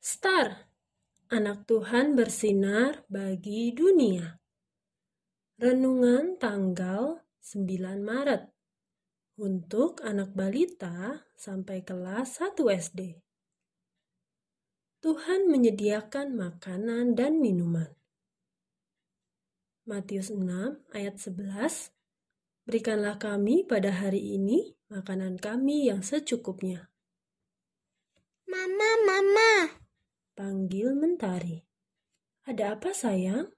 Star, anak Tuhan bersinar bagi dunia. Renungan tanggal 9 Maret untuk anak balita sampai kelas 1 SD. Tuhan menyediakan makanan dan minuman. Matius 6 ayat 11 Berikanlah kami pada hari ini makanan kami yang secukupnya. Mama. Panggil Mentari. Ada apa sayang?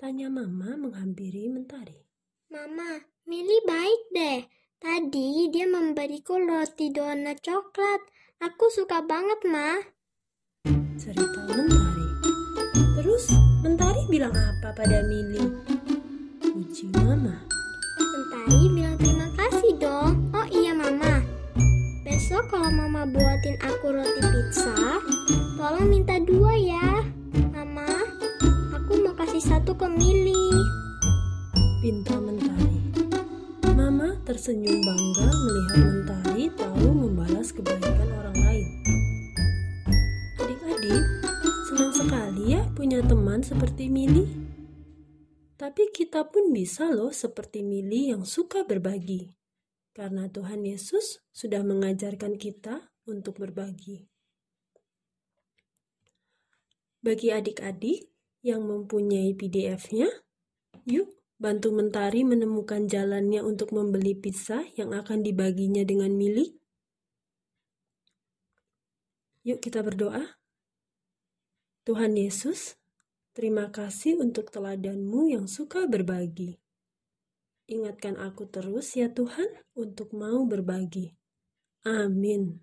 Tanya Mama menghampiri Mentari. Mama, Mili baik deh. Tadi dia memberiku roti donat coklat. Aku suka banget, Ma. Cerita Mentari. Terus Mentari bilang apa pada Mili? Puji Mama. Mentari bilang terima kasih dong. Oh iya, Mama. Besok kalau Mama buatin aku roti dua ya. Mama, aku mau kasih satu ke Mili. Pinta Mentari. Mama tersenyum bangga melihat Mentari tahu membalas kebaikan orang lain. Adik-adik, senang sekali ya punya teman seperti Mili. Tapi kita pun bisa loh seperti Mili yang suka berbagi. Karena Tuhan Yesus sudah mengajarkan kita untuk berbagi. Bagi adik-adik yang mempunyai PDF-nya, yuk bantu Mentari menemukan jalannya untuk membeli pizza yang akan dibaginya dengan Mili. Yuk kita berdoa. Tuhan Yesus, terima kasih untuk teladanmu yang suka berbagi. Ingatkan aku terus ya Tuhan untuk mau berbagi. Amin.